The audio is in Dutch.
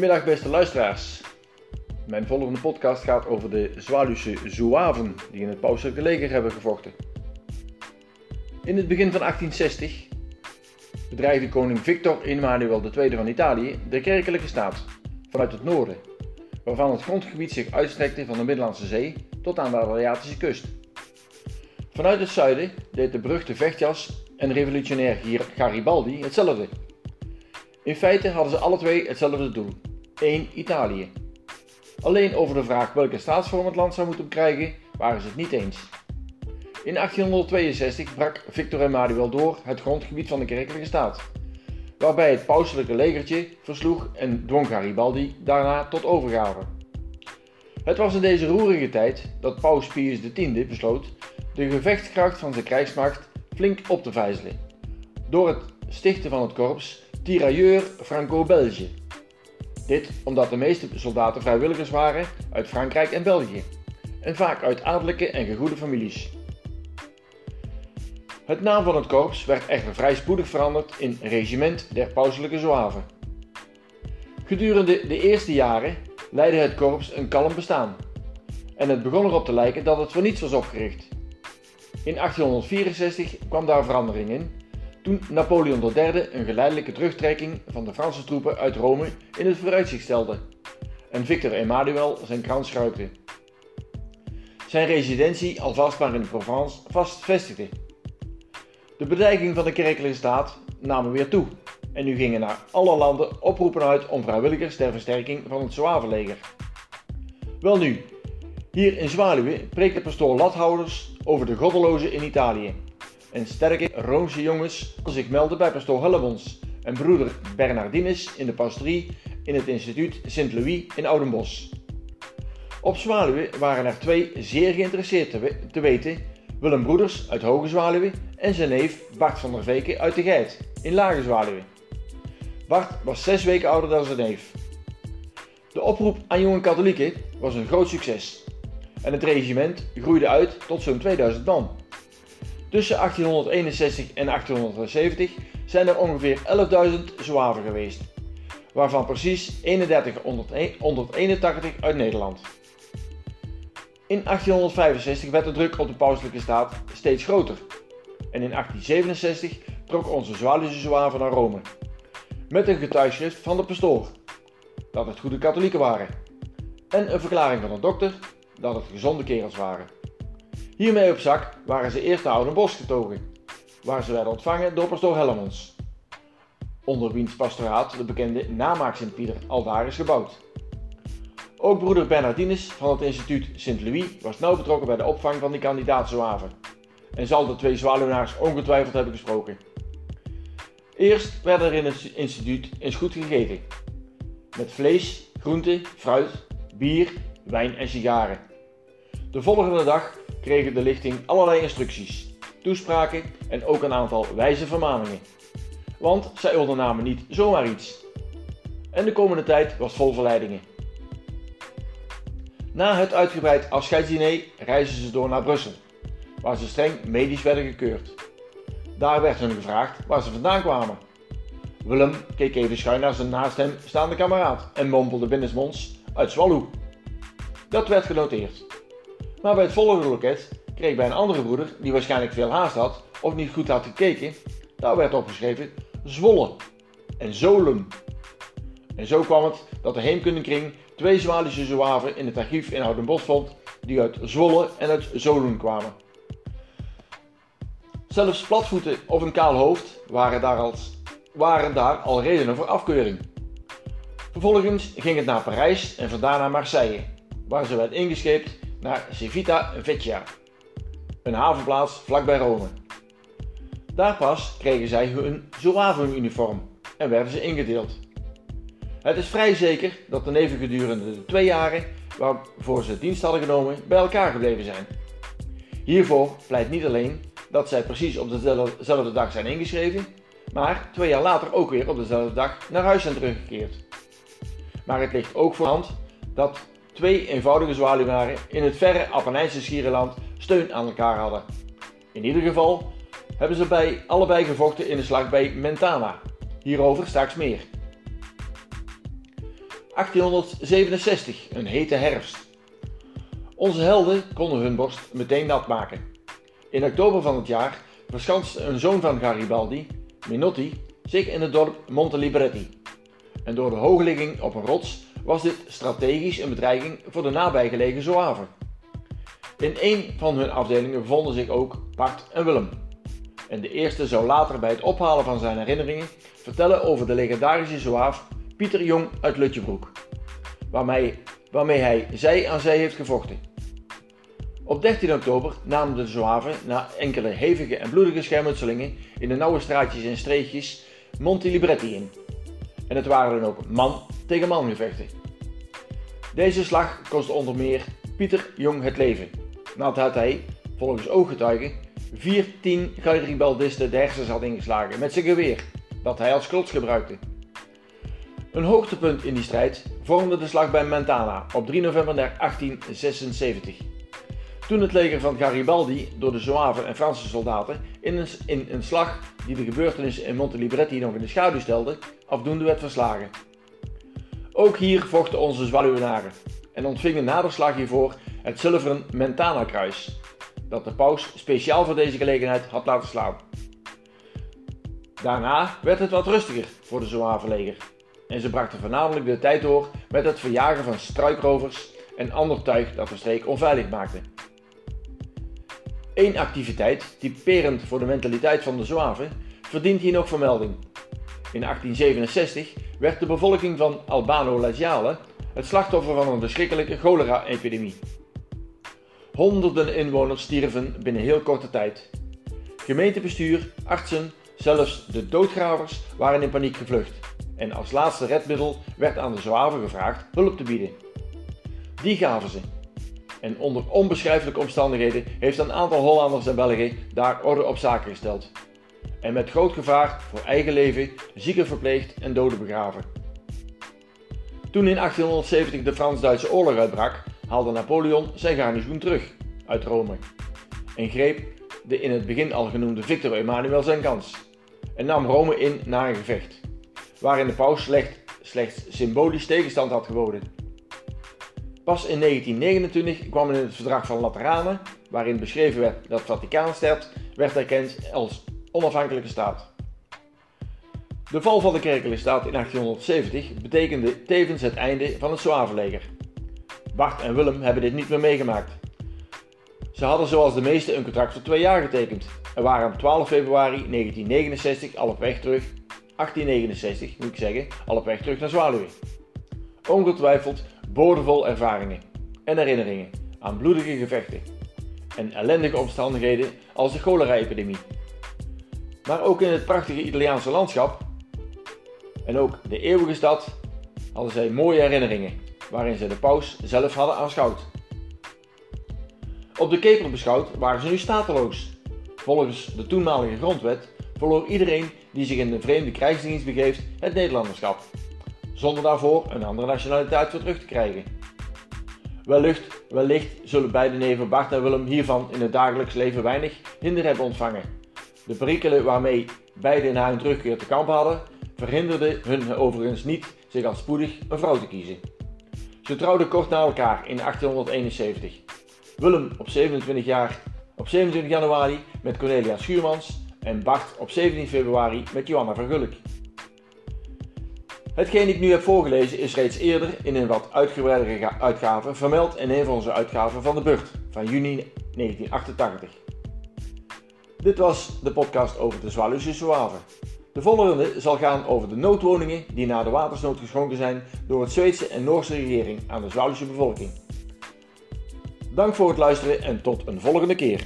Goedemiddag beste luisteraars. Mijn volgende podcast gaat over de Zwaluwse Zouaven die in het pauselijke leger hebben gevochten. In het begin van 1860 bedreigde koning Victor Emmanuel II van Italië de kerkelijke staat vanuit het noorden, waarvan het grondgebied zich uitstrekte van de Middellandse Zee tot aan de Adriatische kust. Vanuit het zuiden deed de beruchte vechtjas en revolutionair Garibaldi hetzelfde. In feite hadden ze alle twee hetzelfde doel: één Italië. Alleen over de vraag welke staatsvorm het land zou moeten krijgen, waren ze het niet eens. In 1862 brak Victor Emmanuel door het grondgebied van de kerkelijke staat, waarbij het pauselijke legertje versloeg en dwong Garibaldi daarna tot overgave. Het was in deze roerige tijd dat paus Pius X besloot de gevechtskracht van zijn krijgsmacht flink op te vijzelen, door het stichten van het korps Tirailleur Franco-Belge. Dit omdat de meeste soldaten vrijwilligers waren uit Frankrijk en België, en vaak uit adellijke en gegoede families. Het naam van het korps werd echter vrij spoedig veranderd in Regiment der Pauselijke Zouaven. Gedurende de eerste jaren leidde het korps een kalm bestaan, en het begon erop te lijken dat het voor niets was opgericht. In 1864 kwam daar verandering in toen Napoleon III een geleidelijke terugtrekking van de Franse troepen uit Rome in het vooruitzicht stelde en Victor Emmanuel zijn krans schruikte. Zijn residentie alvast maar in Provence vestigde. De bedreiging van de kerkelijke staat namen weer toe en nu gingen naar alle landen oproepen uit om vrijwilligers ter versterking van het Zouavenleger. Welnu, hier in Zwaluwe preekt de pastoor Lathouders over de goddelozen in Italië en sterke Roomse jongens zich melden bij pastoor Hellemons en broeder Bernardinus in de pastorie in het instituut Sint-Louis in Oudenbos. Op Zwaluwe waren er twee zeer geïnteresseerd te, weten, Willem Broeders uit Hoge Zwaluwe en zijn neef Bart van der Veken uit de Geit in Lage Zwaluwe. Bart was zes weken ouder dan zijn neef. De oproep aan jonge katholieken was een groot succes en het regiment groeide uit tot zo'n 2000 man. Tussen 1861 en 1870 zijn er ongeveer 11.000 zwaven geweest, waarvan precies 3181 uit Nederland. In 1865 werd de druk op de pauselijke staat steeds groter en in 1867 trok onze Zwaluwse zwaven naar Rome, met een getuigschrift van de pastoor dat het goede katholieken waren en een verklaring van de dokter dat het gezonde kerels waren. Hiermee op zak waren ze eerst naar Oudenbosch getogen, waar ze werden ontvangen door pastoor Hellemons, onder wiens pastoraat de bekende namaak Sint-Pieter aldaar is gebouwd. Ook broeder Bernardinus van het instituut Sint-Louis was nauw betrokken bij de opvang van die kandidaatzoaven en zal de twee zwaluwnaars ongetwijfeld hebben gesproken. Eerst werden er in het instituut eens goed gegeten, met vlees, groente, fruit, bier, wijn en sigaren. De volgende dag kregen de lichting allerlei instructies, toespraken en ook een aantal wijze vermaningen. Want zij ondernamen niet zomaar iets. En de komende tijd was vol verleidingen. Na het uitgebreid afscheidsdiner reisden ze door naar Brussel, waar ze streng medisch werden gekeurd. Daar werd hun gevraagd waar ze vandaan kwamen. Willem keek even schuin naar zijn naast hem staande kameraad en mompelde binnensmonds uit Swallow. Dat werd genoteerd. Maar bij het volgende loket kreeg bij een andere broeder, die waarschijnlijk veel haast had of niet goed had gekeken, daar werd opgeschreven Zwolle en Zolen. En zo kwam het dat de Heemkundekring twee Zwalische zwaven in het archief in Oudenbos vond die uit Zwolle en uit Zolen kwamen. Zelfs platvoeten of een kaal hoofd waren daar, als, waren daar al redenen voor afkeuring. Vervolgens ging het naar Parijs en vandaar naar Marseille, waar ze werd ingescheept naar Civita Vecchia, een havenplaats vlakbij Rome. Daar pas kregen zij hun Zouaven-uniform en werden ze ingedeeld. Het is vrij zeker dat de neven gedurende de twee jaren waarvoor ze dienst hadden genomen bij elkaar gebleven zijn. Hiervoor pleit niet alleen dat zij precies op dezelfde dag zijn ingeschreven, maar twee jaar later ook weer op dezelfde dag naar huis zijn teruggekeerd. Maar het ligt ook voor hand dat twee eenvoudige zwaluwnaren in het verre Appenijnse Schierenland steun aan elkaar hadden. In ieder geval hebben ze bij allebei gevochten in de slag bij Mentana. Hierover straks meer. 1867, een hete herfst. Onze helden konden hun borst meteen nat maken. In oktober van het jaar verschanste een zoon van Garibaldi, Minotti, zich in het dorp Monte Libretti. En door de hoogligging op een rots was dit strategisch een bedreiging voor de nabijgelegen Zouaven. In een van hun afdelingen bevonden zich ook Bart en Willem. En de eerste zou later bij het ophalen van zijn herinneringen vertellen over de legendarische Zouaaf Pieter Jong uit Lutjebroek, waarmee, waarmee hij zij aan zij heeft gevochten. Op 13 oktober namen de Zouaven na enkele hevige en bloedige schermutselingen in de nauwe straatjes en streekjes Monte Libretti in. En het waren dan ook man tegen man gevechten. Deze slag kostte onder meer Pieter Jong het leven, nadat hij, volgens ooggetuigen, 14 garibaldisten de hersens had ingeslagen met zijn geweer, dat hij als klots gebruikte. Een hoogtepunt in die strijd vormde de slag bij Mentana op 3 november 1876. Toen het leger van Garibaldi door de Zouaven en Franse soldaten in een, in een slag die de gebeurtenissen in Monte Libretti nog in de schaduw stelde, afdoende werd verslagen. Ook hier vochten onze Zwaluwenaren en ontvingen na de slag hiervoor het zilveren Mentana-kruis, dat de paus speciaal voor deze gelegenheid had laten slaan. Daarna werd het wat rustiger voor de Zouavenleger en ze brachten voornamelijk de tijd door met het verjagen van struikrovers en ander tuig dat de streek onveilig maakte. Eén activiteit, typerend voor de mentaliteit van de Zouaven, verdient hier nog vermelding. In 1867 werd de bevolking van Albano Laziale het slachtoffer van een verschrikkelijke cholera-epidemie. Honderden inwoners stierven binnen heel korte tijd. Gemeentebestuur, artsen, zelfs de doodgravers waren in paniek gevlucht. En als laatste redmiddel werd aan de Zouaven gevraagd hulp te bieden. Die gaven ze. En onder onbeschrijfelijke omstandigheden heeft een aantal Hollanders en Belgen daar orde op zaken gesteld. En met groot gevaar voor eigen leven zieken verpleegd en doden begraven. Toen in 1870 de Frans-Duitse oorlog uitbrak, haalde Napoleon zijn garnizoen terug uit Rome en greep de in het begin al genoemde Victor Emmanuel zijn kans en nam Rome in na een gevecht, waarin de paus slecht, slechts symbolisch tegenstand had geboden. Pas in 1929 kwam in het verdrag van Lateranen, waarin beschreven werd dat Vaticaanstad werd erkend als onafhankelijke staat. De val van de kerkelijke staat in 1870 betekende tevens het einde van het Zwavenleger. Bart en Willem hebben dit niet meer meegemaakt. Ze hadden zoals de meesten een contract voor twee jaar getekend en waren op 12 februari 1969 al op weg terug, 1869 moet ik zeggen, al op weg terug naar Zwaluwe. Ongetwijfeld boordevol ervaringen en herinneringen aan bloedige gevechten en ellendige omstandigheden als de cholera-epidemie. Maar ook in het prachtige Italiaanse landschap en ook de eeuwige stad hadden zij mooie herinneringen waarin ze de paus zelf hadden aanschouwd. Op de keper beschouwd waren ze nu stateloos. Volgens de toenmalige grondwet verloor iedereen die zich in de vreemde krijgsdienst begeeft het Nederlanderschap, zonder daarvoor een andere nationaliteit voor terug te krijgen. Wellicht, wellicht zullen beide neven Bart en Willem hiervan in het dagelijks leven weinig hinder hebben ontvangen. De perikelen waarmee beide na hun terugkeer te kamp hadden, verhinderden hun overigens niet zich al spoedig een vrouw te kiezen. Ze trouwden kort na elkaar in 1871. Willem op 27, jaar, op 27 januari met Cornelia Schuurmans en Bart op 17 februari met Johanna Vergulk. Hetgeen ik nu heb voorgelezen is reeds eerder in een wat uitgebreidere uitgave vermeld in een van onze uitgaven van de Burt van juni 1988. Dit was de podcast over de Zwaluwse Zouave. De volgende zal gaan over de noodwoningen die na de watersnood geschonken zijn door het Zweedse en Noorse regering aan de Zwaluwse bevolking. Dank voor het luisteren en tot een volgende keer.